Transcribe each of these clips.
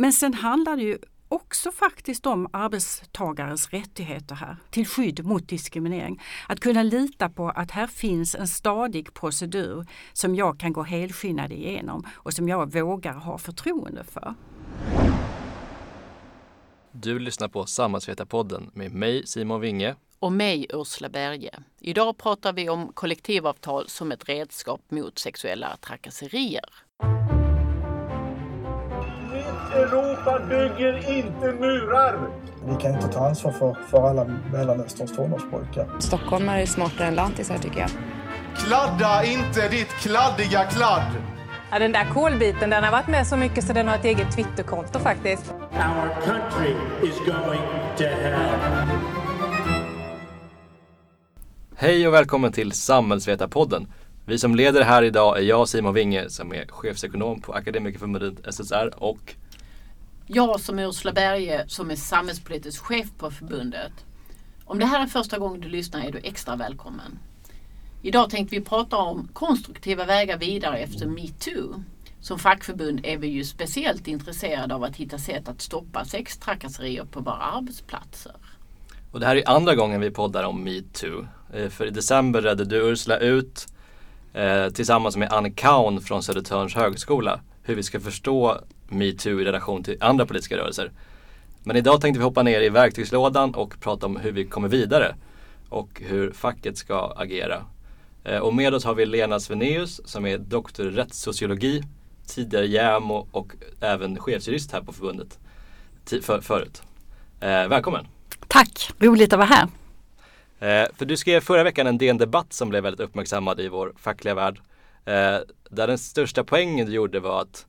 Men sen handlar det ju också faktiskt om arbetstagares rättigheter här till skydd mot diskriminering. Att kunna lita på att här finns en stadig procedur som jag kan gå helskinnad igenom och som jag vågar ha förtroende för. Du lyssnar på Samhällsvetarpodden med mig Simon Winge och mig Ursula Berge. Idag pratar vi om kollektivavtal som ett redskap mot sexuella trakasserier. Europa bygger inte murar! Vi kan inte ta ansvar för, för alla Mellanösterns tonårspojkar. Stockholmare är smartare än lantisar tycker jag. Kladda inte ditt kladdiga kladd! Ja, den där kolbiten den har varit med så mycket så den har ett eget Twitterkonto faktiskt. Our country is going to hell. Hej och välkommen till Samhällsvetarpodden. Vi som leder här idag är jag Simon Winge som är chefsekonom på Akademikerförbundet SSR och jag som är Ursula Berge som är samhällspolitisk chef på förbundet. Om det här är första gången du lyssnar är du extra välkommen. Idag tänkte vi prata om konstruktiva vägar vidare efter metoo. Som fackförbund är vi ju speciellt intresserade av att hitta sätt att stoppa sextrakasserier på våra arbetsplatser. Och det här är andra gången vi poddar om metoo. Eh, för i december redde du Ursula ut eh, tillsammans med Anne Kaun från Södertörns högskola hur vi ska förstå metoo i relation till andra politiska rörelser. Men idag tänkte vi hoppa ner i verktygslådan och prata om hur vi kommer vidare och hur facket ska agera. Eh, och med oss har vi Lena Sveneus som är doktor i rättssociologi, tidigare JämO och även chefsjurist här på förbundet för, förut. Eh, välkommen! Tack, roligt att vara här. Eh, för du skrev förra veckan en DN Debatt som blev väldigt uppmärksammad i vår fackliga värld. Där den största poängen du gjorde var att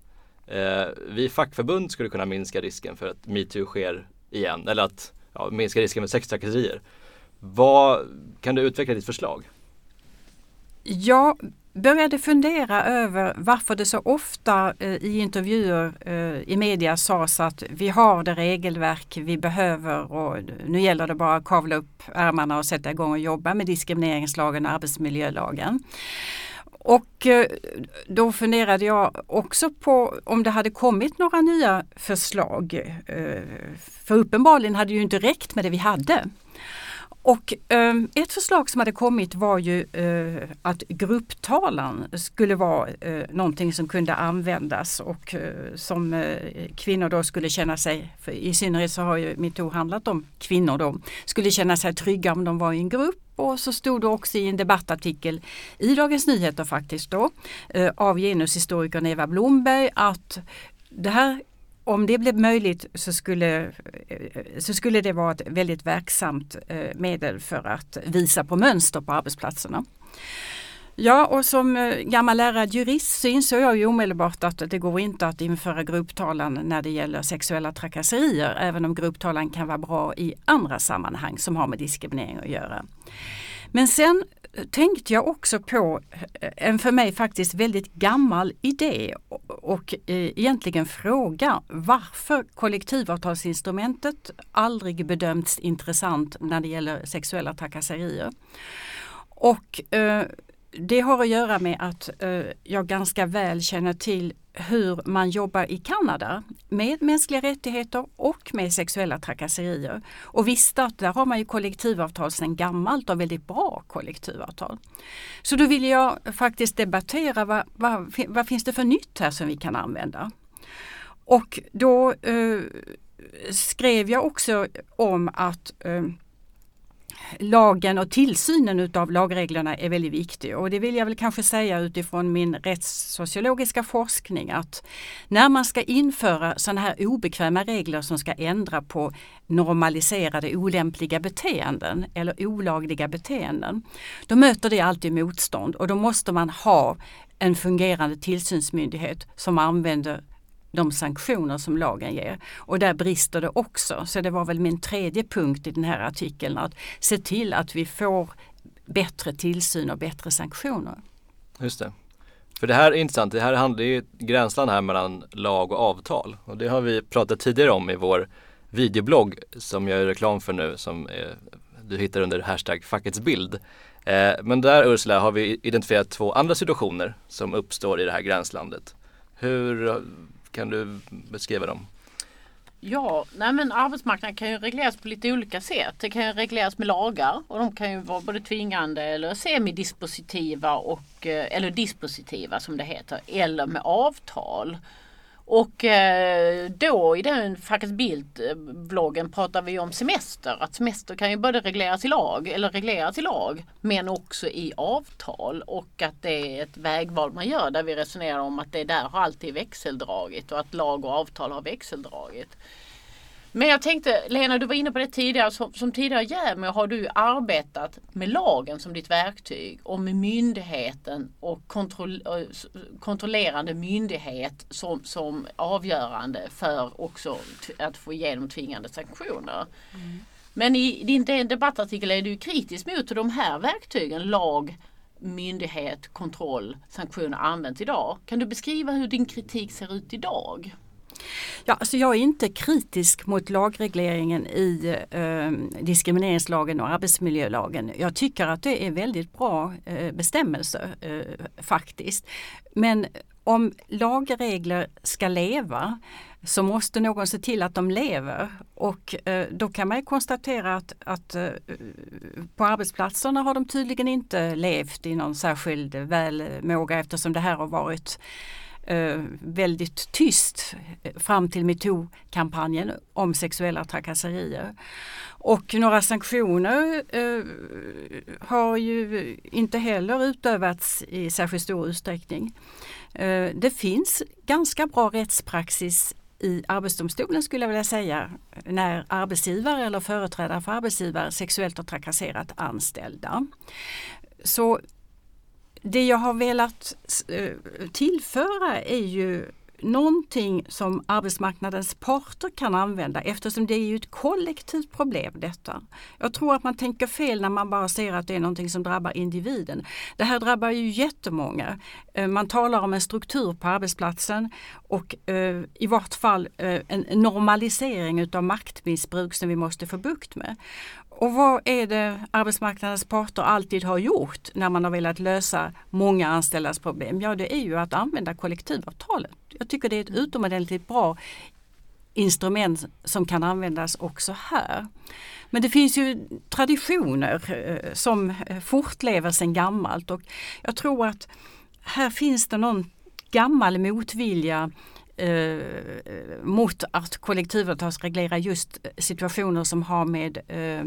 eh, vi fackförbund skulle kunna minska risken för att metoo sker igen. Eller att ja, minska risken för sextrakasserier. Vad, kan du utveckla ditt förslag? Jag började fundera över varför det så ofta eh, i intervjuer eh, i media sades att vi har det regelverk vi behöver och nu gäller det bara att kavla upp ärmarna och sätta igång och jobba med diskrimineringslagen och arbetsmiljölagen. Och eh, då funderade jag också på om det hade kommit några nya förslag. Eh, för uppenbarligen hade det ju inte räckt med det vi hade. Och eh, ett förslag som hade kommit var ju eh, att grupptalan skulle vara eh, någonting som kunde användas och eh, som eh, kvinnor då skulle känna sig, för i synnerhet så har ju metoo handlat om kvinnor då, skulle känna sig trygga om de var i en grupp. Och så stod det också i en debattartikel i Dagens Nyheter faktiskt då eh, av genushistorikern Eva Blomberg att det här om det blev möjligt så skulle, eh, så skulle det vara ett väldigt verksamt eh, medel för att visa på mönster på arbetsplatserna. Ja, och som eh, gammal lärad jurist så insåg jag ju omedelbart att det går inte att införa grupptalan när det gäller sexuella trakasserier, även om grupptalan kan vara bra i andra sammanhang som har med diskriminering att göra. Men sen eh, tänkte jag också på eh, en för mig faktiskt väldigt gammal idé och eh, egentligen fråga varför kollektivavtalsinstrumentet aldrig bedömts intressant när det gäller sexuella trakasserier. Och det har att göra med att eh, jag ganska väl känner till hur man jobbar i Kanada med mänskliga rättigheter och med sexuella trakasserier. Och visste att där har man ju kollektivavtal sedan gammalt och väldigt bra kollektivavtal. Så då vill jag faktiskt debattera vad, vad, vad finns det för nytt här som vi kan använda. Och då eh, skrev jag också om att eh, lagen och tillsynen utav lagreglerna är väldigt viktig. Och det vill jag väl kanske säga utifrån min rättssociologiska forskning att när man ska införa sådana här obekväma regler som ska ändra på normaliserade olämpliga beteenden eller olagliga beteenden, då möter det alltid motstånd och då måste man ha en fungerande tillsynsmyndighet som använder de sanktioner som lagen ger. Och där brister det också. Så det var väl min tredje punkt i den här artikeln att se till att vi får bättre tillsyn och bättre sanktioner. Just det. För det här är intressant, det här handlar ju gränsland här mellan lag och avtal och det har vi pratat tidigare om i vår videoblogg som jag gör reklam för nu som är, du hittar under hashtag fackets bild. Eh, men där Ursula har vi identifierat två andra situationer som uppstår i det här gränslandet. Hur kan du beskriva dem? Ja, nej men arbetsmarknaden kan ju regleras på lite olika sätt. Det kan ju regleras med lagar och de kan ju vara både tvingande eller semidispositiva och, eh, eller dispositiva som det heter, eller med avtal. Och eh, då i den Fackets Bildt-bloggen pratar vi om semester. Att semester kan ju både regleras i lag eller regleras i lag men också i avtal och att det är ett vägval man gör där vi resonerar om att det där har alltid växeldragit och att lag och avtal har växeldragit. Men jag tänkte, Lena du var inne på det tidigare, som, som tidigare JämO har du arbetat med lagen som ditt verktyg och med myndigheten och kontroll, kontrollerande myndighet som, som avgörande för också att få igenom tvingande sanktioner. Mm. Men i din debattartikel är du kritisk mot hur de här verktygen, lag, myndighet, kontroll, sanktioner används idag. Kan du beskriva hur din kritik ser ut idag? Ja, alltså jag är inte kritisk mot lagregleringen i eh, diskrimineringslagen och arbetsmiljölagen. Jag tycker att det är väldigt bra eh, bestämmelser eh, faktiskt. Men om lagregler ska leva så måste någon se till att de lever. Och eh, då kan man konstatera att, att eh, på arbetsplatserna har de tydligen inte levt i någon särskild välmåga eftersom det här har varit eh, väldigt tyst eh, fram till metoo-kampanjen om sexuella trakasserier. Och några sanktioner eh, har ju inte heller utövats i särskilt stor utsträckning. Eh, det finns ganska bra rättspraxis i Arbetsdomstolen skulle jag vilja säga när arbetsgivare eller företrädare för arbetsgivare sexuellt har trakasserat anställda. Så det jag har velat eh, tillföra är ju någonting som arbetsmarknadens parter kan använda eftersom det är ju ett kollektivt problem detta. Jag tror att man tänker fel när man bara ser att det är någonting som drabbar individen. Det här drabbar ju jättemånga. Eh, man talar om en struktur på arbetsplatsen och eh, i vart fall en normalisering utav maktmissbruk som vi måste få bukt med. Och vad är det arbetsmarknadens parter alltid har gjort när man har velat lösa många anställdas problem? Ja, det är ju att använda kollektivavtalet. Jag tycker det är ett utomordentligt bra instrument som kan användas också här. Men det finns ju traditioner eh, som eh, fortlever sedan gammalt och jag tror att här finns det någon gammal motvilja eh, mot att kollektivavtalsreglera just situationer som har med eh,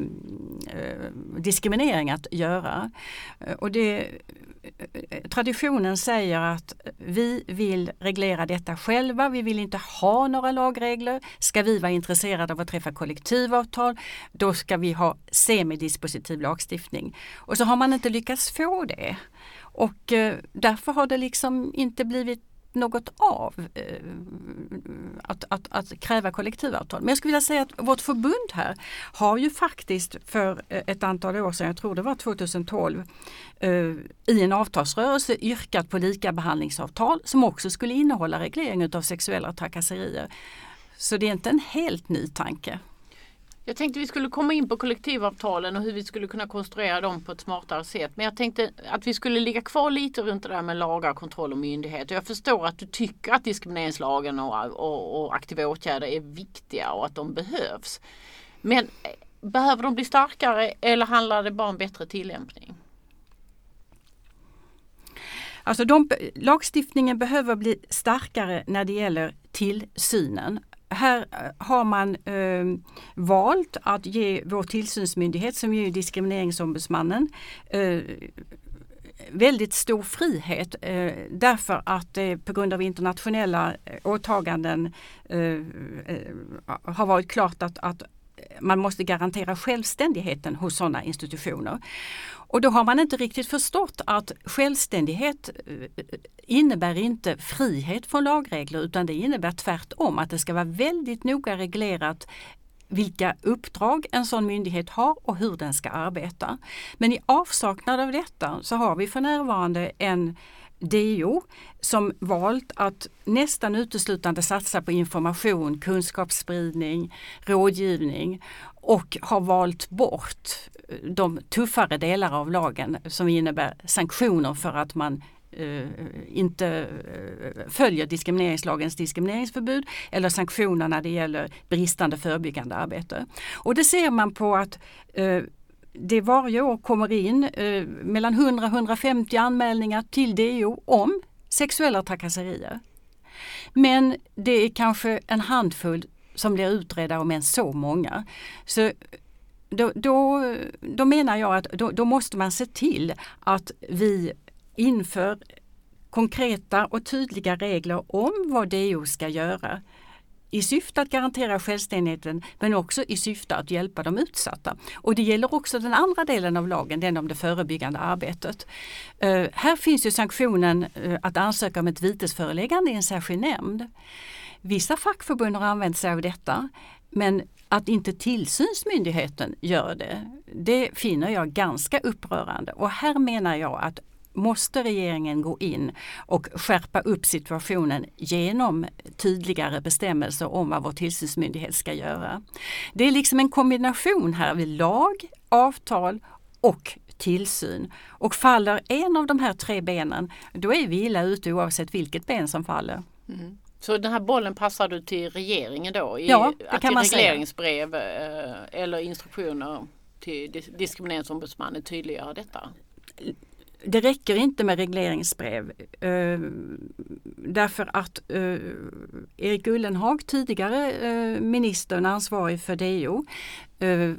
eh diskriminering att göra. Eh, och det, eh, traditionen säger att vi vill reglera detta själva, vi vill inte ha några lagregler. Ska vi vara intresserade av att träffa kollektivavtal, då ska vi ha semidispositiv lagstiftning. Och så har man inte lyckats få det. Och därför har det liksom inte blivit något av eh, att, att, att, kräva kollektivavtal. Men jag skulle vilja säga att vårt förbund här har ju faktiskt för eh, ett antal år sedan, jag tror det var 2012, eh, i en avtalsrörelse yrkat på lika behandlingsavtal som också skulle innehålla reglering av sexuella trakasserier. Så det är inte en helt ny tanke. Jag tänkte vi skulle komma in på kollektivavtalen och hur vi skulle kunna konstruera dem på ett smartare sätt. Men jag tänkte att vi skulle ligga kvar lite runt det där med lagar, kontroll och myndighet. jag förstår att du tycker att diskrimineringslagen och, och, och aktiva åtgärder är viktiga och att de behövs. Men eh, behöver de bli starkare eller handlar det bara om bättre tillämpning? Alltså de, lagstiftningen behöver bli starkare när det gäller tillsynen här eh, har man eh, valt att ge vår tillsynsmyndighet som är Diskrimineringsombudsmannen eh, väldigt stor frihet eh, därför att det på grund av internationella eh, åtaganden eh, eh har varit klart att, att man måste garantera självständigheten hos sådana institutioner. Och då har man inte riktigt förstått att självständighet eh, innebär inte frihet från lagregler utan det innebär tvärtom att det ska vara väldigt noga reglerat vilka uppdrag en sån myndighet har och hur den ska arbeta. Men i avsaknad av detta så har vi för närvarande en DO som valt att nästan uteslutande satsa på information, kunskapsspridning, rådgivning och har valt bort eh, de tuffare delar av lagen som innebär sanktioner för att man eh, inte eh, följer diskrimineringslagens diskrimineringsförbud eller sanktioner när det gäller bristande förebyggande arbete. Och det ser man på att eh, det varje år kommer in eh, mellan 100-150 anmälningar till DO om sexuella trakasserier. Men det är kanske en handfull som blir utredda om ens så många. Så då, då, då menar jag att då, då måste man se till att vi inför konkreta och tydliga regler om vad DO ska göra i syfte att garantera självständigheten men också i syfte att hjälpa de utsatta. Och det gäller också den andra delen av lagen, den om det förebyggande arbetet. Uh, här finns ju sanktionen uh, att ansöka om ett vitesföreläggande i en särskild nämnd. Vissa fackförbund har använt sig av detta men att inte tillsynsmyndigheten gör det, det finner jag ganska upprörande. Och här menar jag att måste regeringen gå in och skärpa upp situationen genom tydligare bestämmelser om vad vår tillsynsmyndighet ska göra. Det är liksom en kombination här vid lag, avtal och tillsyn. Och faller en av de här tre benen, då är vi illa ute oavsett vilket ben som faller. Mm. Så den här bollen passar du till regeringen då? I, ja, det kan man regleringsbrev säga. eller instruktioner till diskrimineringsombudsmannen tydliggöra detta? Det räcker inte med regleringsbrev eh, därför att eh, Erik Ullenhag, tidigare eh, ministern ansvarig för DO, eh,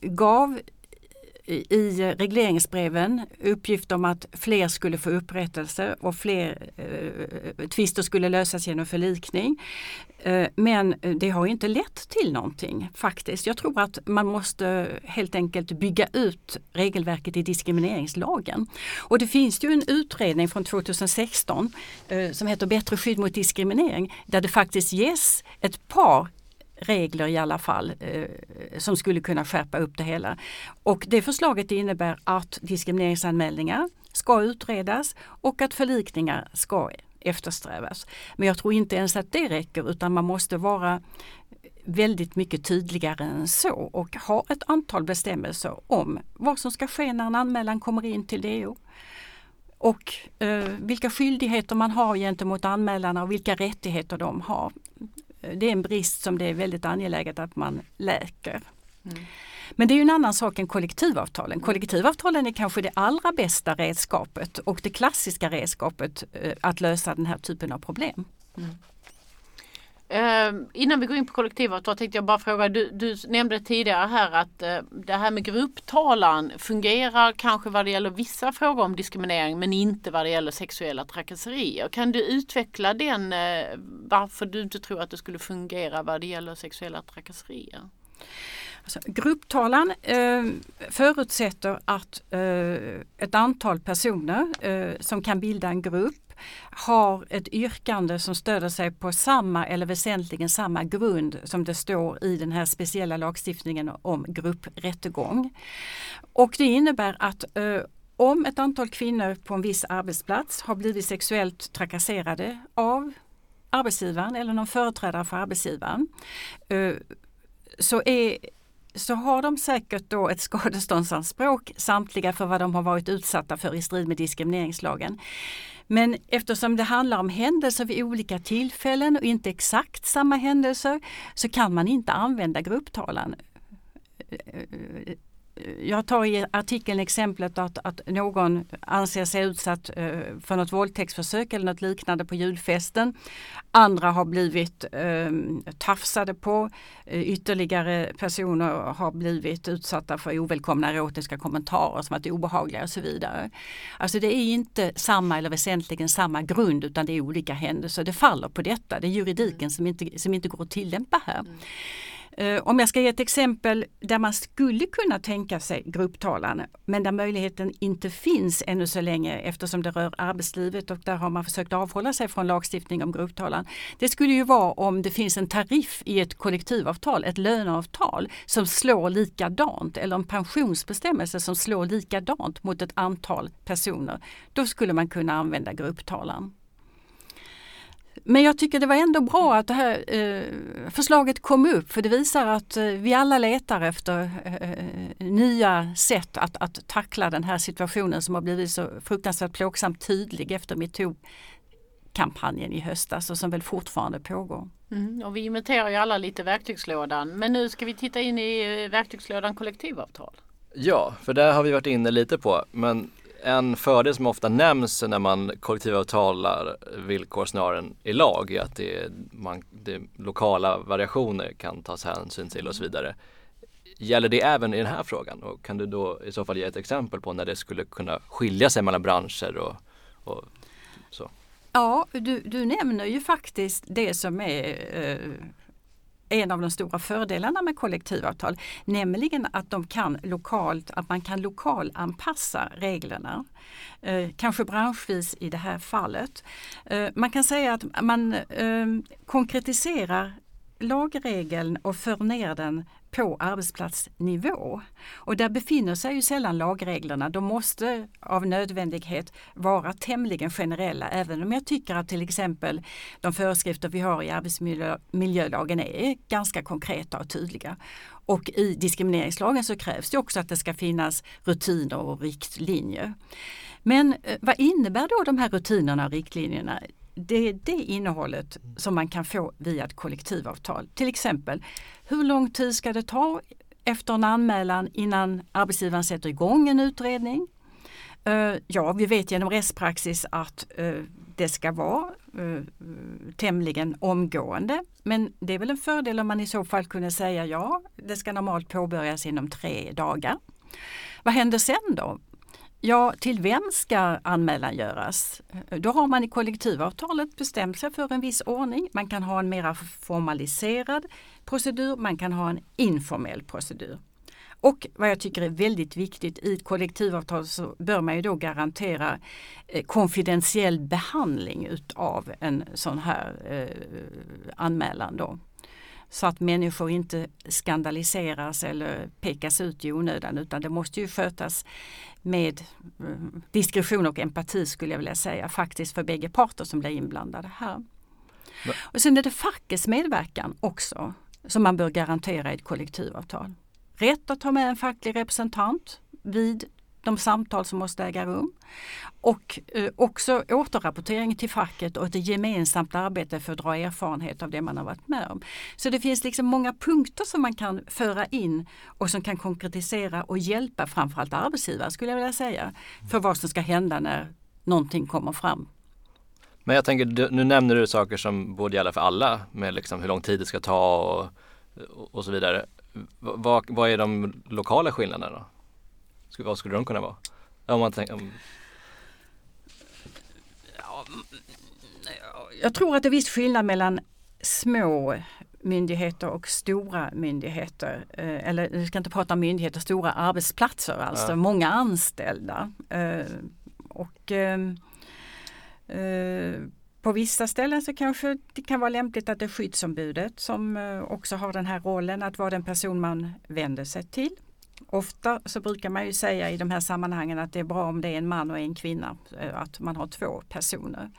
gav i regleringsbreven uppgift om att fler skulle få upprättelse och fler eh, tvister skulle lösas genom förlikning. Eh, men det har inte lett till någonting faktiskt. Jag tror att man måste helt enkelt bygga ut regelverket i diskrimineringslagen. Och det finns ju en utredning från 2016 eh, som heter Bättre skydd mot diskriminering där det faktiskt ges ett par regler i alla fall eh, som skulle kunna skärpa upp det hela. Och det förslaget innebär att diskrimineringsanmälningar ska utredas och att förlikningar ska eftersträvas. Men jag tror inte ens att det räcker utan man måste vara väldigt mycket tydligare än så och ha ett antal bestämmelser om vad som ska ske när en anmälan kommer in till DO. Och eh, vilka skyldigheter man har gentemot anmälarna och vilka rättigheter de har det är en brist som det är väldigt angeläget att man läker. Mm. Men det är en annan sak än kollektivavtalen. Kollektivavtalen är kanske det allra bästa redskapet och det klassiska redskapet eh, att lösa den här typen av problem. Mm. Eh, innan vi går in på kollektivavtal tänkte jag bara fråga, du, du nämnde tidigare här att eh, det här med grupptalan fungerar kanske vad det gäller vissa frågor om diskriminering men inte vad det gäller sexuella trakasserier. Kan du utveckla den, eh, varför du inte tror att det skulle fungera vad det gäller sexuella trakasserier? Alltså, grupptalan eh, förutsätter att eh, ett antal personer eh, som kan bilda en grupp har ett yrkande som stöder sig på samma eller väsentligen samma grund som det står i den här speciella lagstiftningen om grupprättegång. Och det innebär att eh, om ett antal kvinnor på en viss arbetsplats har blivit sexuellt trakasserade av arbetsgivaren eller någon företrädare för arbetsgivaren eh, så är så har de säkert då ett skadeståndsanspråk samtliga för vad de har varit utsatta för i strid med diskrimineringslagen. Men eftersom det handlar om händelser vid olika tillfällen och inte exakt samma händelser så kan man inte använda grupptalan jag tar i artikeln exemplet att, att någon anser sig utsatt eh, för något våldtäktsförsök eller något liknande på julfesten. Andra har blivit eh, tafsade på. Eh, ytterligare personer har blivit utsatta för ovälkomna erotiska kommentarer som varit obehagliga och så vidare. Alltså det är inte samma eller väsentligen samma grund utan det är olika händelser. Det faller på detta. Det är juridiken som inte, som inte går att tillämpa här. Eh, om jag ska ge ett exempel där man skulle kunna tänka sig grupptalan men där möjligheten inte finns ännu så länge eftersom det rör arbetslivet och där har man försökt avhålla sig från lagstiftning om grupptalan. Det skulle ju vara om det finns en tariff i ett kollektivavtal, ett löneavtal som slår likadant eller en pensionsbestämmelse som slår likadant mot ett antal personer. Då skulle man kunna använda grupptalan. Men jag tycker det var ändå bra att det här eh, förslaget kom upp för det visar att eh, vi alla letar efter eh, nya sätt att, att tackla den här situationen som har blivit så fruktansvärt plågsamt tydlig efter metoo-kampanjen i höstas och som väl fortfarande pågår. Mm, och vi inventerar ju alla lite verktygslådan men nu ska vi titta in i eh, verktygslådan kollektivavtal. Ja, för det har vi varit inne lite på. Men en fördel som ofta nämns när man kollektivavtalar villkor snarare än i lag är att det, man, det lokala variationer kan tas hänsyn till och så vidare. Gäller det även i den här frågan och kan du då i så fall ge ett exempel på när det skulle kunna skilja sig mellan branscher och, och så? Ja, du, du nämner ju faktiskt det som är eh, en av de stora fördelarna med kollektivavtal, nämligen att de kan lokalt, att man kan lokalanpassa reglerna. Eh, kanske branschvis i det här fallet. Eh, man kan säga att man eh, konkretiserar lagregeln och för ner den på arbetsplatsnivå. Och där befinner sig ju sällan lagreglerna. De måste av nödvändighet vara tämligen generella även om jag tycker att till exempel de föreskrifter vi har i arbetsmiljölagen är ganska konkreta och tydliga. Och i diskrimineringslagen så krävs det också att det ska finnas rutiner och riktlinjer. Men eh, vad innebär då de här rutinerna och riktlinjerna? Det är det innehållet som man kan få via ett kollektivavtal. Till exempel, hur lång tid ska det ta efter en anmälan innan arbetsgivaren sätter igång en utredning? Eh, ja, vi vet genom rättspraxis att eh, det ska vara eh, tämligen omgående. Men det är väl en fördel om man i så fall kunde säga ja, det ska normalt påbörjas inom tre dagar. Vad händer sen då? Ja, till vem ska anmälan göras? Då har man i kollektivavtalet bestämt sig för en viss ordning. Man kan ha en mera formaliserad procedur, man kan ha en informell procedur. Och vad jag tycker är väldigt viktigt i ett kollektivavtal så bör man ju då garantera eh, konfidentiell behandling utav en sån här eh, anmälan. Då så att människor inte skandaliseras eller pekas ut i onödan utan det måste ju skötas med eh, diskretion och empati skulle jag vilja säga faktiskt för bägge parter som blir inblandade här. Och sen är det fackets medverkan också som man bör garantera i ett kollektivavtal. Rätt att ha med en facklig representant vid de samtal som måste äga rum. Och eh, också återrapportering till facket och ett gemensamt arbete för att dra erfarenhet av det man har varit med om. Så det finns liksom många punkter som man kan föra in och som kan konkretisera och hjälpa framförallt arbetsgivare skulle jag vilja säga för vad som ska hända när någonting kommer fram. Men jag tänker, nu nämner du saker som borde gälla för alla med liksom hur lång tid det ska ta och, och så vidare. Vad, vad är de lokala skillnaderna då? Vad skulle de kunna vara? Om man tänker, om... Jag tror att det är viss skillnad mellan små myndigheter och stora myndigheter. Eh, eller vi ska inte prata om myndigheter, stora arbetsplatser alltså, ja. många anställda. Eh, och ehm, eh, på vissa ställen så kanske det kan vara lämpligt att det är skyddsombudet som också har den här rollen att vara den person man vänder sig till. Ofta så brukar man ju säga i de här sammanhangen att det är bra om det är en man och en kvinna, eh, att man har två personer.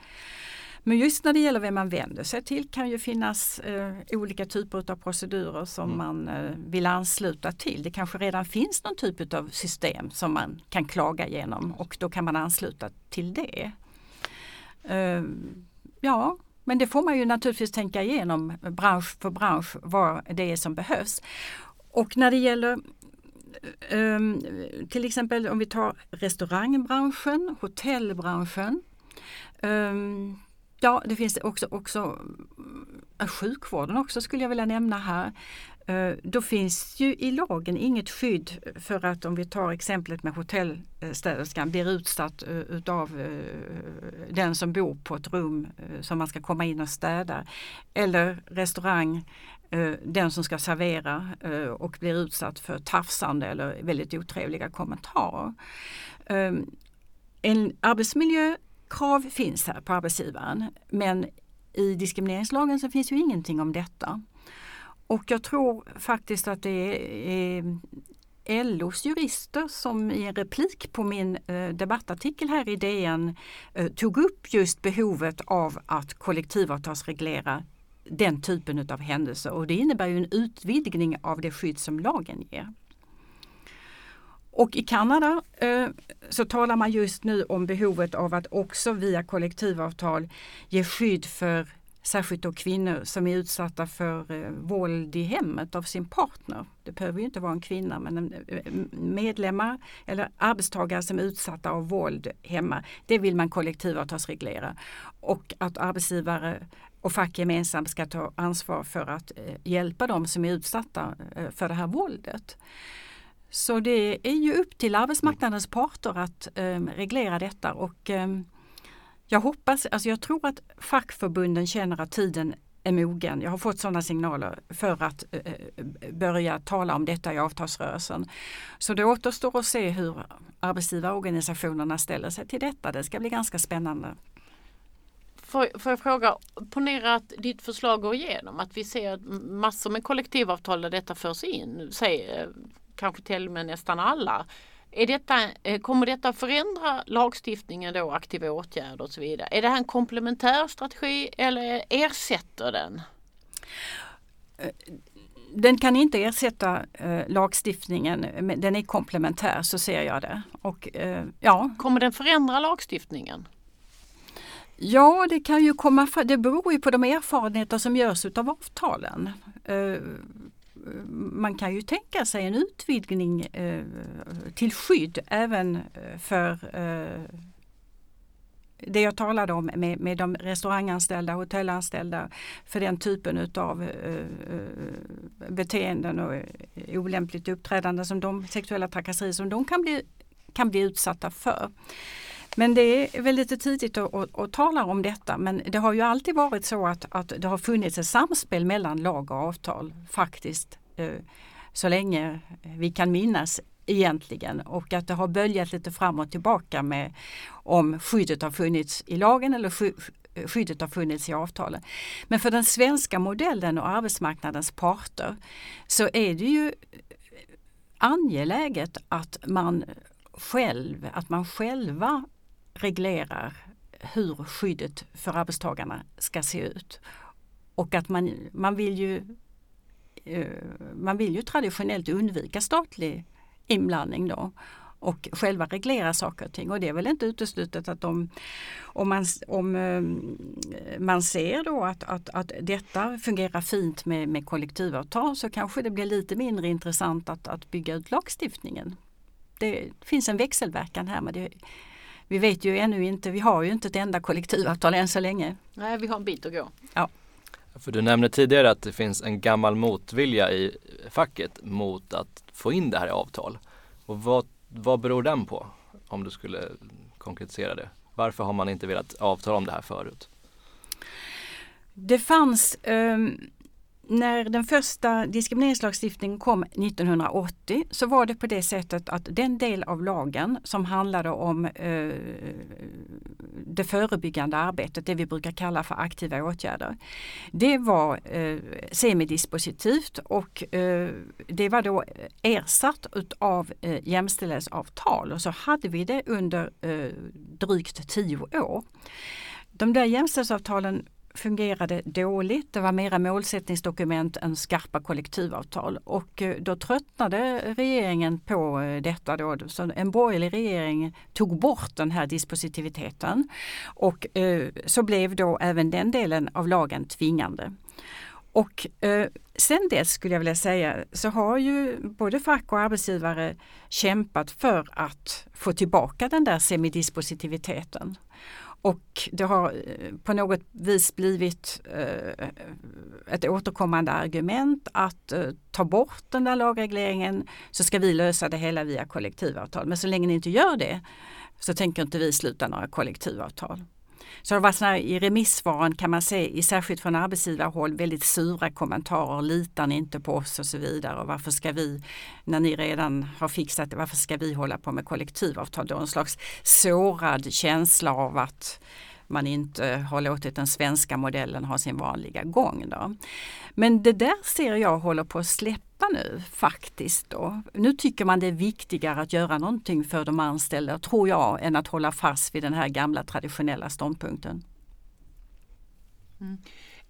Men just när det gäller vem man vänder sig till kan ju finnas eh, olika typer av procedurer som mm. man eh, vill ansluta till. Det kanske redan finns någon typ av system som man kan klaga igenom och då kan man ansluta till det. Eh, ja, men det får man ju naturligtvis tänka igenom bransch för bransch vad det är som behövs. Och när det gäller um, till exempel om vi tar restaurangbranschen, hotellbranschen. Um, ja, det finns också, också eh, sjukvården också skulle jag vilja nämna här. Uh, då finns ju i lagen inget skydd för att om vi tar exemplet med hotellstäderskan blir utsatt uh, utav uh, den som bor på ett rum som man ska komma in och städa. Eller restaurang Eh, den som ska servera eh, och blir utsatt för tafsande eller väldigt otrevliga kommentarer. Ehm, en arbetsmiljökrav finns här på arbetsgivaren men i diskrimineringslagen så finns ju ingenting om detta. Och jag tror faktiskt att det är eh, LOs jurister som i en replik på min debattartikel här i DN tog upp just behovet av att kollektivavtalsreglera den typen av händelser och det innebär ju en utvidgning av det skydd som lagen ger. Och i Kanada eh, så talar man just nu om behovet av att också via kollektivavtal ge skydd för särskilt då kvinnor som är utsatta för eh, våld i hemmet av sin partner. Det behöver ju inte vara en kvinna men en, eh, medlemmar eller arbetstagare som är utsatta av våld hemma. Det vill man kollektivavtalsreglera. Och att arbetsgivare och fack gemensamt ska ta ansvar för att eh, hjälpa dem som är utsatta eh, för det här våldet. Så det är ju upp till arbetsmarknadens parter att eh, reglera detta och eh, jag hoppas, alltså jag tror att fackförbunden känner att tiden är mogen. Jag har fått sådana signaler för att eh, eh, börja tala om detta i avtalsrörelsen. Så det återstår att se hur arbetsgivarorganisationerna ställer sig till detta. Det ska bli ganska spännande. Får, får jag fråga, ponera att ditt förslag går igenom, att vi ser massor med kollektivavtal där detta förs in, säg, eh, kanske till och med nästan alla. Är detta, eh, kommer detta förändra lagstiftningen då, aktiva åtgärder och så vidare? Är det här en komplementär strategi eller ersätter den? Den kan inte ersätta eh, lagstiftningen, men den är komplementär så ser jag det. Och, eh, ja. Kommer den förändra lagstiftningen? Ja, det kan ju komma Det beror ju på de erfarenheter som görs utav avtalen. Eh, man kan ju tänka sig en utvidgning eh, till skydd även eh, för eh, det jag talade om med, med de restauranganställda, hotellanställda för den typen utav eh, beteenden och eh, olämpligt uppträdande som de sexuella trakasserier som de kan bli, kan bli utsatta för. Men det är väl lite tidigt att, att, att, tala om detta men det har ju alltid varit så att, att det har funnits ett samspel mellan lag och avtal faktiskt Eh, så länge vi kan minnas egentligen och att det har böljat lite fram och tillbaka med om skyddet har funnits i lagen eller skyddet har funnits i avtalen. Men för den svenska modellen och arbetsmarknadens parter så är det ju angeläget att man själv, att man själva reglerar hur skyddet för arbetstagarna ska se ut. Och att man, man, vill ju, man vill ju traditionellt undvika statlig inblandning då och själva reglera saker och ting. Och det är väl inte uteslutet att om, om, man, om eh, man ser då att, att, att detta fungerar fint med, med kollektivavtal så kanske det blir lite mindre intressant att, att bygga ut lagstiftningen. Det finns en växelverkan här men det vi vet ju ännu inte, vi har ju inte ett enda kollektivavtal än så länge. Nej, vi har en bit att gå. Ja. För du nämnde tidigare att det finns en gammal motvilja i facket mot att få in det här i avtal. Och vad, vad beror den på? Om du skulle konkretisera det. Varför har man inte velat avtala om det här förut? Det fanns um när den första diskrimineringslagstiftningen kom 1980 så var det på det sättet att den del av lagen som handlade om eh, det förebyggande arbetet, det vi brukar kalla för aktiva åtgärder. Det var eh, semidispositivt och eh, det var då ersatt av eh, jämställdhetsavtal och så hade vi det under eh, drygt tio år. De där jämställdhetsavtalen fungerade dåligt. Det var mera målsättningsdokument än skarpa kollektivavtal och eh, då tröttnade regeringen på eh, detta. Då. Så en borgerlig regering tog bort den här dispositiviteten och eh, så blev då även den delen av lagen tvingande. Och eh, sen dess skulle jag vilja säga så har ju både fack och arbetsgivare kämpat för att få tillbaka den där semidispositiviteten. Och det har eh, på något vis blivit eh, ett återkommande argument att eh, ta bort den där lagregleringen så ska vi lösa det hela via kollektivavtal. Men så länge ni inte gör det så tänker inte vi sluta några kollektivavtal. Så det var såna I remissvaren kan man se, särskilt från arbetsgivarhåll, väldigt sura kommentarer. Litar ni inte på oss och så vidare. Och varför ska vi, när ni redan har fixat det, varför ska vi hålla på med kollektivavtal? Då en slags sårad känsla av att man inte har låtit den svenska modellen ha sin vanliga gång. Då. Men det där ser jag håller på att släppa nu faktiskt. Då. Nu tycker man det är viktigare att göra någonting för de anställda, tror jag, än att hålla fast vid den här gamla traditionella ståndpunkten. Mm.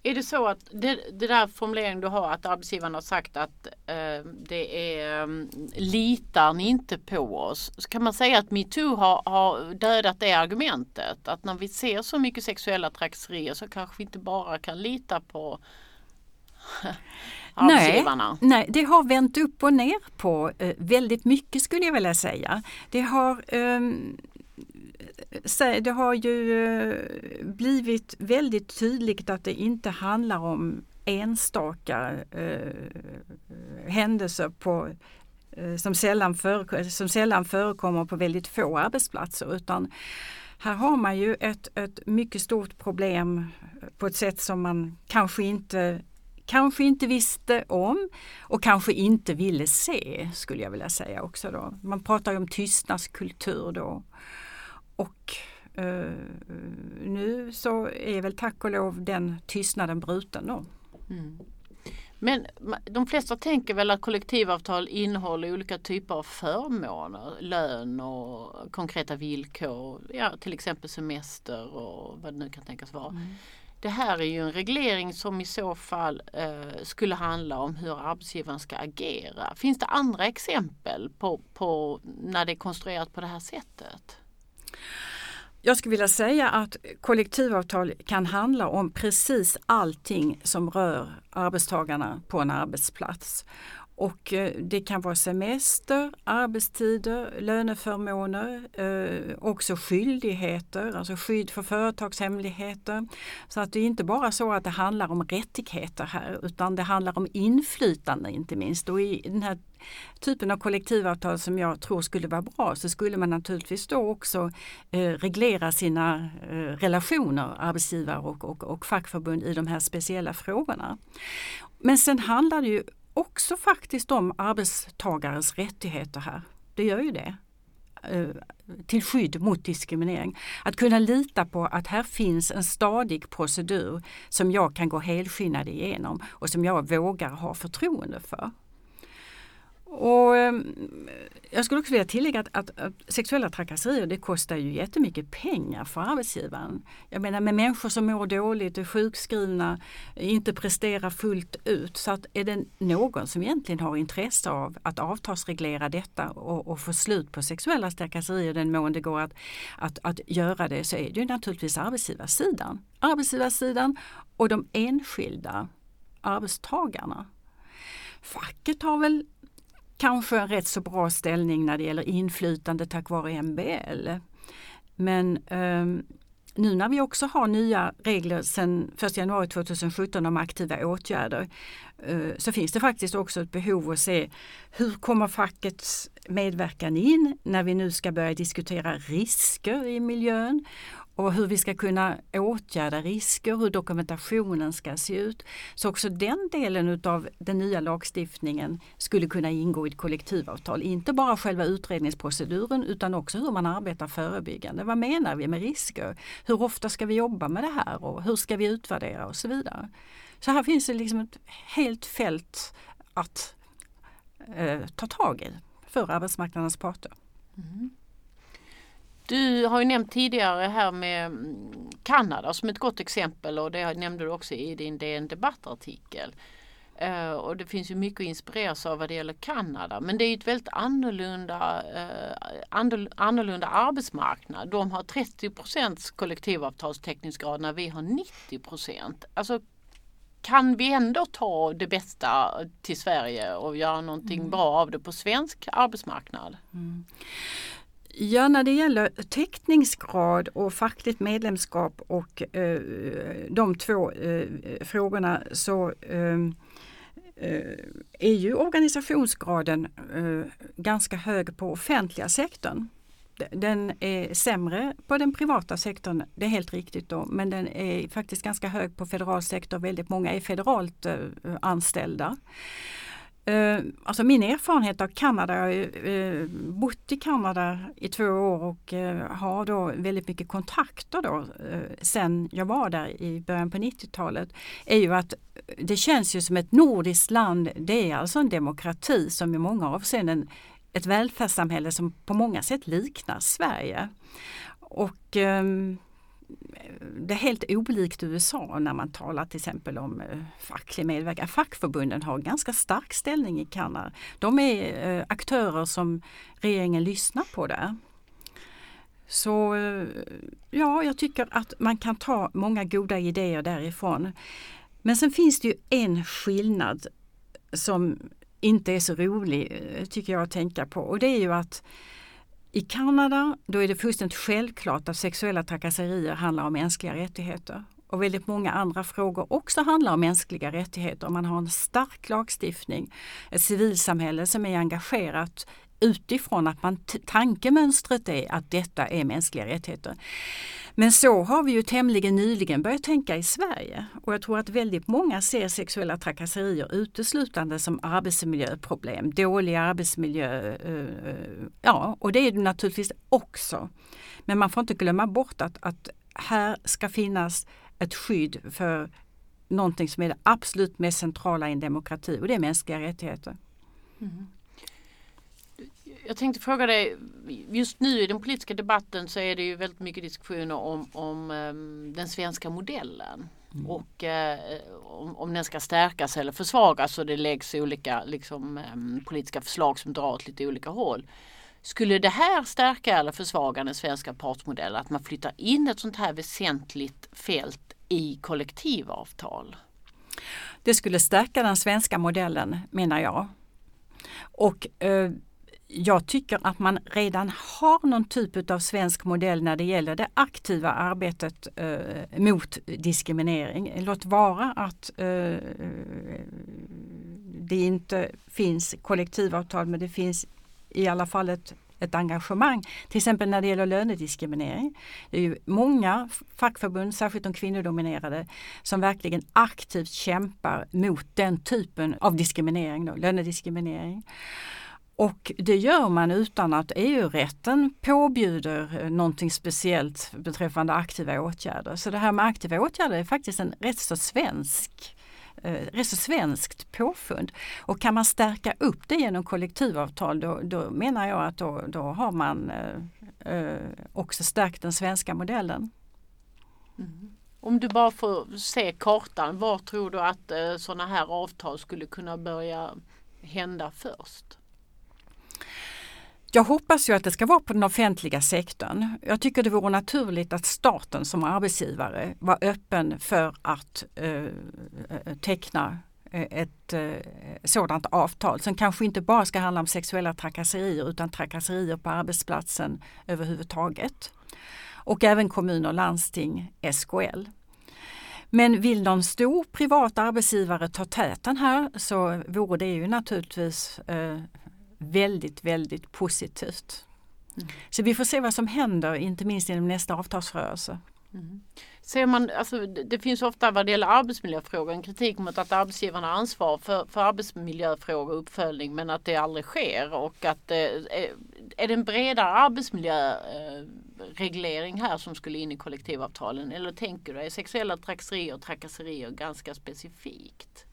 Är det så att det, det där formuleringen du har att arbetsgivaren har sagt att eh, det är um, litar ni inte på oss? Så kan man säga att metoo har, har dödat det argumentet? Att när vi ser så mycket sexuella trakasserier så kanske vi inte bara kan lita på? Nej, nej, det har vänt upp och ner på eh, väldigt mycket skulle jag vilja säga. Det har eh, det har ju eh, blivit väldigt tydligt att det inte handlar om enstaka eh, händelser på, eh, som, sällan som sällan förekommer på väldigt få arbetsplatser utan här har man ju ett, ett mycket stort problem på ett sätt som man kanske inte kanske inte visste om och kanske inte ville se skulle jag vilja säga också. Då. Man pratar ju om tystnadskultur då. Och eh, nu så är väl tack och lov den tystnaden bruten då. Mm. Men de flesta tänker väl att kollektivavtal innehåller olika typer av förmåner, lön och konkreta villkor, ja, till exempel semester och vad det nu kan tänkas vara. Mm. Det här är ju en reglering som i så fall eh, skulle handla om hur arbetsgivaren ska agera. Finns det andra exempel på, på när det är konstruerat på det här sättet? Jag skulle vilja säga att kollektivavtal kan handla om precis allting som rör arbetstagarna på en arbetsplats. Och eh, det kan vara semester, arbetstider, löneförmåner, eh, också skyldigheter, alltså skydd för företagshemligheter. Så att det är inte bara så att det handlar om rättigheter här utan det handlar om inflytande inte minst. Och i den här typen av kollektivavtal som jag tror skulle vara bra så skulle man naturligtvis då också eh, reglera sina eh, relationer, arbetsgivare och, och, och fackförbund i de här speciella frågorna. Men sen handlar det ju också faktiskt om arbetstagares rättigheter här. Det gör ju det. Eh, till skydd mot diskriminering. Att kunna lita på att här finns en stadig procedur som jag kan gå helskinnad igenom och som jag vågar ha förtroende för. Och ehm, jag skulle också vilja tillägga att, att, att, sexuella trakasserier det kostar ju jättemycket pengar för arbetsgivaren. Jag menar med människor som mår dåligt, är sjukskrivna, inte presterar fullt ut. Så att är det någon som egentligen har intresse av att avtalsreglera detta och, och få slut på sexuella trakasserier den mån det går att, att, att göra det så är det ju naturligtvis arbetsgivarsidan. Arbetsgivarsidan och de enskilda arbetstagarna. Facket har väl kanske en rätt så bra ställning när det gäller inflytande tack vare MBL. Men eh, nu när vi också har nya regler sedan 1 januari 2017 om aktiva åtgärder eh, så finns det faktiskt också ett behov att se hur kommer fackets medverkan in när vi nu ska börja diskutera risker i miljön och hur vi ska kunna åtgärda risker, hur dokumentationen ska se ut. Så också den delen av den nya lagstiftningen skulle kunna ingå i ett kollektivavtal. Inte bara själva utredningsproceduren utan också hur man arbetar förebyggande. Vad menar vi med risker? Hur ofta ska vi jobba med det här och hur ska vi utvärdera och så vidare. Så här finns det liksom ett helt fält att eh, ta tag i för arbetsmarknadens parter. Mm. Du har ju nämnt tidigare här med mm, Kanada som ett gott exempel och det nämnde du också i din DN debattartikel. Uh, och det finns ju mycket att inspireras av vad det gäller Kanada. Men det är ett väldigt annorlunda, uh, annorlunda arbetsmarknad. De har 30% kollektivavtalstäckningsgrad när vi har 90% Alltså kan vi ändå ta det bästa till Sverige och göra någonting mm. bra av det på svensk arbetsmarknad? Mm. Ja, när det gäller täckningsgrad och fackligt medlemskap och eh, de två eh, frågorna så ehm, eh, är ju organisationsgraden eh, ganska hög på offentliga sektorn. Den är sämre på den privata sektorn, det är helt riktigt då, men den är faktiskt ganska hög på federal sektor. Väldigt många är federalt eh, anställda. Eh, alltså min erfarenhet av Kanada, jag har eh, bott i Kanada i två år och eh, har då väldigt mycket kontakter då eh, sen jag var där i början på 90-talet, är ju att det känns ju som ett nordiskt land. Det är alltså en demokrati som i många avseenden ett välfärdssamhälle som på många sätt liknar Sverige. Och ehm, det är helt olikt USA när man talar till exempel om eh, facklig medverkan. Fackförbunden har ganska stark ställning i Kanada. De är eh, aktörer som regeringen lyssnar på där. Så eh, ja, jag tycker att man kan ta många goda idéer därifrån. Men sen finns det ju en skillnad som inte är så rolig tycker jag att tänka på och det är ju att i Kanada då är det fullständigt självklart att sexuella trakasserier handlar om mänskliga rättigheter. Och väldigt många andra frågor också handlar om mänskliga rättigheter. Man har en stark lagstiftning, ett civilsamhälle som är engagerat utifrån att man tankemönstret är att detta är mänskliga rättigheter. Men så har vi ju tämligen nyligen börjat tänka i Sverige och jag tror att väldigt många ser sexuella trakasserier uteslutande som arbetsmiljöproblem, dålig arbetsmiljö. Eh, eh, ja, och det är det naturligtvis också. Men man får inte glömma bort att, att här ska finnas ett skydd för någonting som är det absolut mest centrala i en demokrati och det är mänskliga rättigheter. Mm. Jag tänkte fråga dig, just nu i den politiska debatten så är det ju väldigt mycket diskussioner om, om um, den svenska modellen. Mm. Och uh, om, om den ska stärkas eller försvagas och det läggs olika liksom, um, politiska förslag som drar åt lite olika håll. Skulle det här stärka eller försvaga den svenska partsmodellen? Att man flyttar in ett sånt här väsentligt fält i kollektivavtal? Det skulle stärka den svenska modellen menar jag. Och eh, jag tycker att man redan har någon typ av svensk modell när det gäller det aktiva arbetet eh, mot diskriminering. Låt vara att eh, det inte finns kollektivavtal men det finns i alla fall ett, ett engagemang. Till exempel när det gäller lönediskriminering. Det är ju många fackförbund, särskilt de kvinnodominerade, som verkligen aktivt kämpar mot den typen av diskriminering, då, lönediskriminering. Och det gör man utan att EU-rätten påbjuder eh, någonting speciellt beträffande aktiva åtgärder. Så det här med aktiva åtgärder är faktiskt en rätt så svensk eh, rätt så svenskt påfund. Och kan man stärka upp det genom kollektivavtal då, då menar jag att då, då har man eh, eh också stärkt den svenska modellen. Mm. Om du bara får se kartan, var tror du att eh, sådana här avtal skulle kunna börja hända först? Jag hoppas ju att det ska vara på den offentliga sektorn. Jag tycker det vore naturligt att staten som arbetsgivare var öppen för att eh, teckna eh, ett eh, sådant avtal som kanske inte bara ska handla om sexuella trakasserier utan trakasserier på arbetsplatsen överhuvudtaget. Och även kommuner, landsting, SKL. Men vill någon stor privat arbetsgivare ta täten här så vore det ju naturligtvis eh, väldigt, väldigt positivt. Mm. Så vi får se vad som händer, inte minst inom nästa avtalsrörelse. Mm. Ser man, alltså, det finns ofta vad det gäller arbetsmiljöfrågor en kritik mot att arbetsgivarna har ansvar för, för arbetsmiljöfrågor och uppföljning men att det aldrig sker och att eh, är det en bredare arbetsmiljöreglering här som skulle in i kollektivavtalen eller tänker du är sexuella trakasserier och trakasserier ganska specifikt?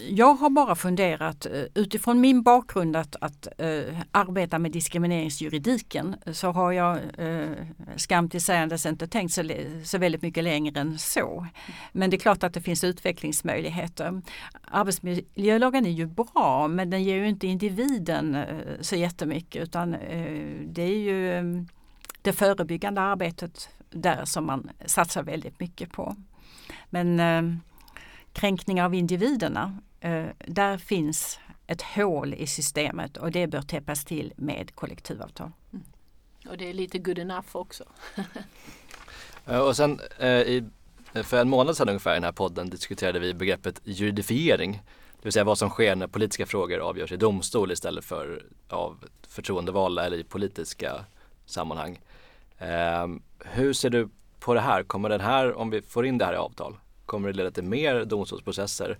Jag har bara funderat eh, utifrån min bakgrund att, att uh, arbeta med diskrimineringsjuridiken eh, så har jag uh, skam till sägandes inte tänkt så, så väldigt mycket längre än så. Men det är klart att det finns utvecklingsmöjligheter. Arbetsmiljölagen är ju bra men den ger ju inte individen uh, så jättemycket utan uh, det är ju um, det förebyggande arbetet där som man satsar väldigt mycket på. Men kränkningar av individerna, eh, där finns ett hål i systemet och det bör täppas till med kollektivavtal. Mm. Och det är lite good enough också. Eh, och sen eh, för en månad sedan ungefär i den här podden diskuterade vi begreppet juridifiering. Det vill säga vad som sker när politiska frågor avgörs i domstol istället för av förtroendevalda eller i politiska sammanhang. hur ser du på det här? Kommer den här, om vi får in det här i avtal, Kommer det leda till mer domstolsprocesser?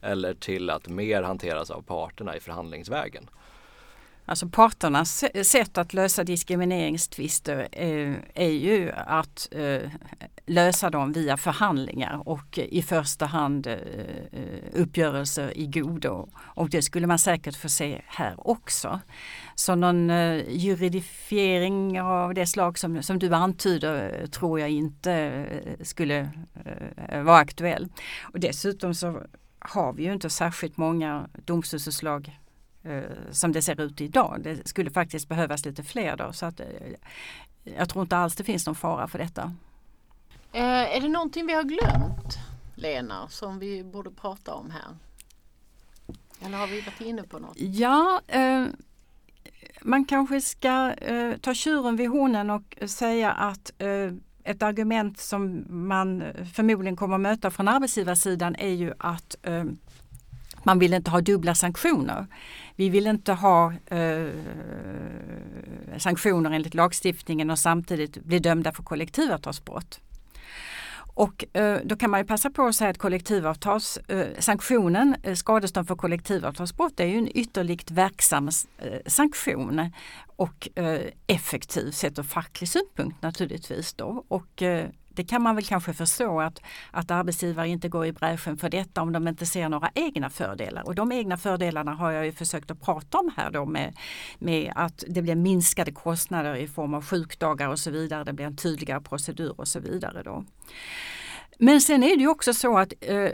eller till att mer hanteras av parterna i förhandlingsvägen? Alltså parternas sätt att lösa diskrimineringstvister eh, är, ju att eh, lösa dem via förhandlingar och i första hand eh, uppgörelser i godo. Och det skulle man säkert få se här också. Så någon juridifiering av det slag som, som du antyder tror jag inte skulle vara aktuell. Och dessutom så har vi ju inte särskilt många domstolsutslag som det ser ut idag. Det skulle faktiskt behövas lite fler då. Så att, eh, jag tror inte alls det finns någon fara för detta. Eh, är det någonting vi har glömt, Lena, som vi borde prata om här? Eller har vi varit inne på något? Ja, eh, man kanske ska eh, ta tjuren vid hornen och säga att eh, ett argument som man förmodligen kommer att möta från arbetsgivarsidan är ju att eh, man vill inte ha dubbla sanktioner. Vi vill inte ha eh, sanktioner enligt lagstiftningen och samtidigt bli dömda för kollektivavtalsbrott. Och eh, då kan man ju passa på att säga att kollektivavtals, eh, sanktionen, eh, skadestånd för kollektivavtalsbrott är ju en ytterligt verksam eh, sanktion och eh, effektiv sett ur facklig synpunkt naturligtvis. Då. Och, eh, det kan man väl kanske förstå att, att arbetsgivare inte går i bräschen för detta om de inte ser några egna fördelar. Och de egna fördelarna har jag ju försökt att prata om här då med, med att det blir minskade kostnader i form av sjukdagar och så vidare. Det blir en tydligare procedur och så vidare. Då. Men sen är det ju också så att eh,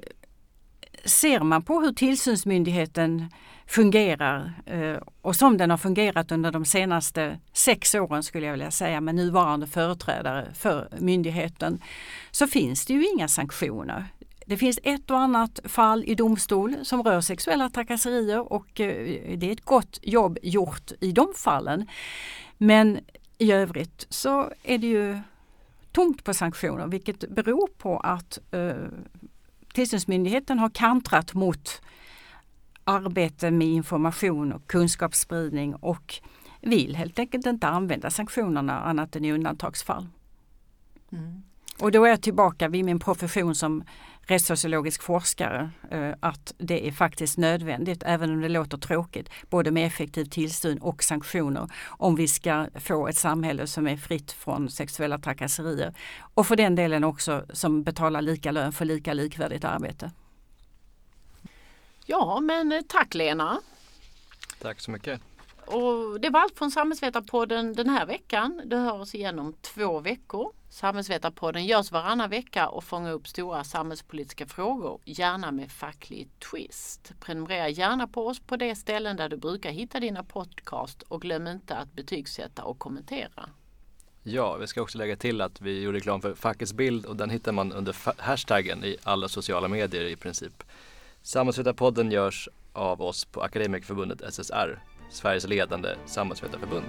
ser man på hur tillsynsmyndigheten fungerar eh, och som den har fungerat under de senaste sex åren skulle jag vilja säga med nuvarande företrädare för myndigheten så finns det ju inga sanktioner. Det finns ett och annat fall i domstol som rör sexuella trakasserier och eh, det är ett gott jobb gjort i de fallen. Men i övrigt så är det ju tomt på sanktioner vilket beror på att eh, tillsynsmyndigheten har kantrat mot arbete med information och kunskapsspridning och vill helt enkelt inte använda sanktionerna annat än i undantagsfall. Mm. Och då är jag tillbaka vid min profession som rättssociologisk forskare eh, att det är faktiskt nödvändigt, även om det låter tråkigt, både med effektiv tillsyn och sanktioner om vi ska få ett samhälle som är fritt från sexuella trakasserier. Och för den delen också som betalar lika lön för lika likvärdigt arbete. Ja, men eh, tack Lena. Tack så mycket. Och det var allt från Samhällsvetarpodden den här veckan. Du hör oss igen om två veckor. Samhällsvetarpodden görs varannan vecka och fångar upp stora samhällspolitiska frågor, gärna med facklig twist. Prenumerera gärna på oss på det ställen där du brukar hitta dina podcast och glöm inte att betygsätta och kommentera. Ja, vi ska också lägga till att vi gjorde reklam för Fackets bild och den hittar man under hashtaggen i alla sociala medier i princip. Samhällsvetarpodden görs av oss på Akademikerförbundet SSR, Sveriges ledande samhällsvetarförbund.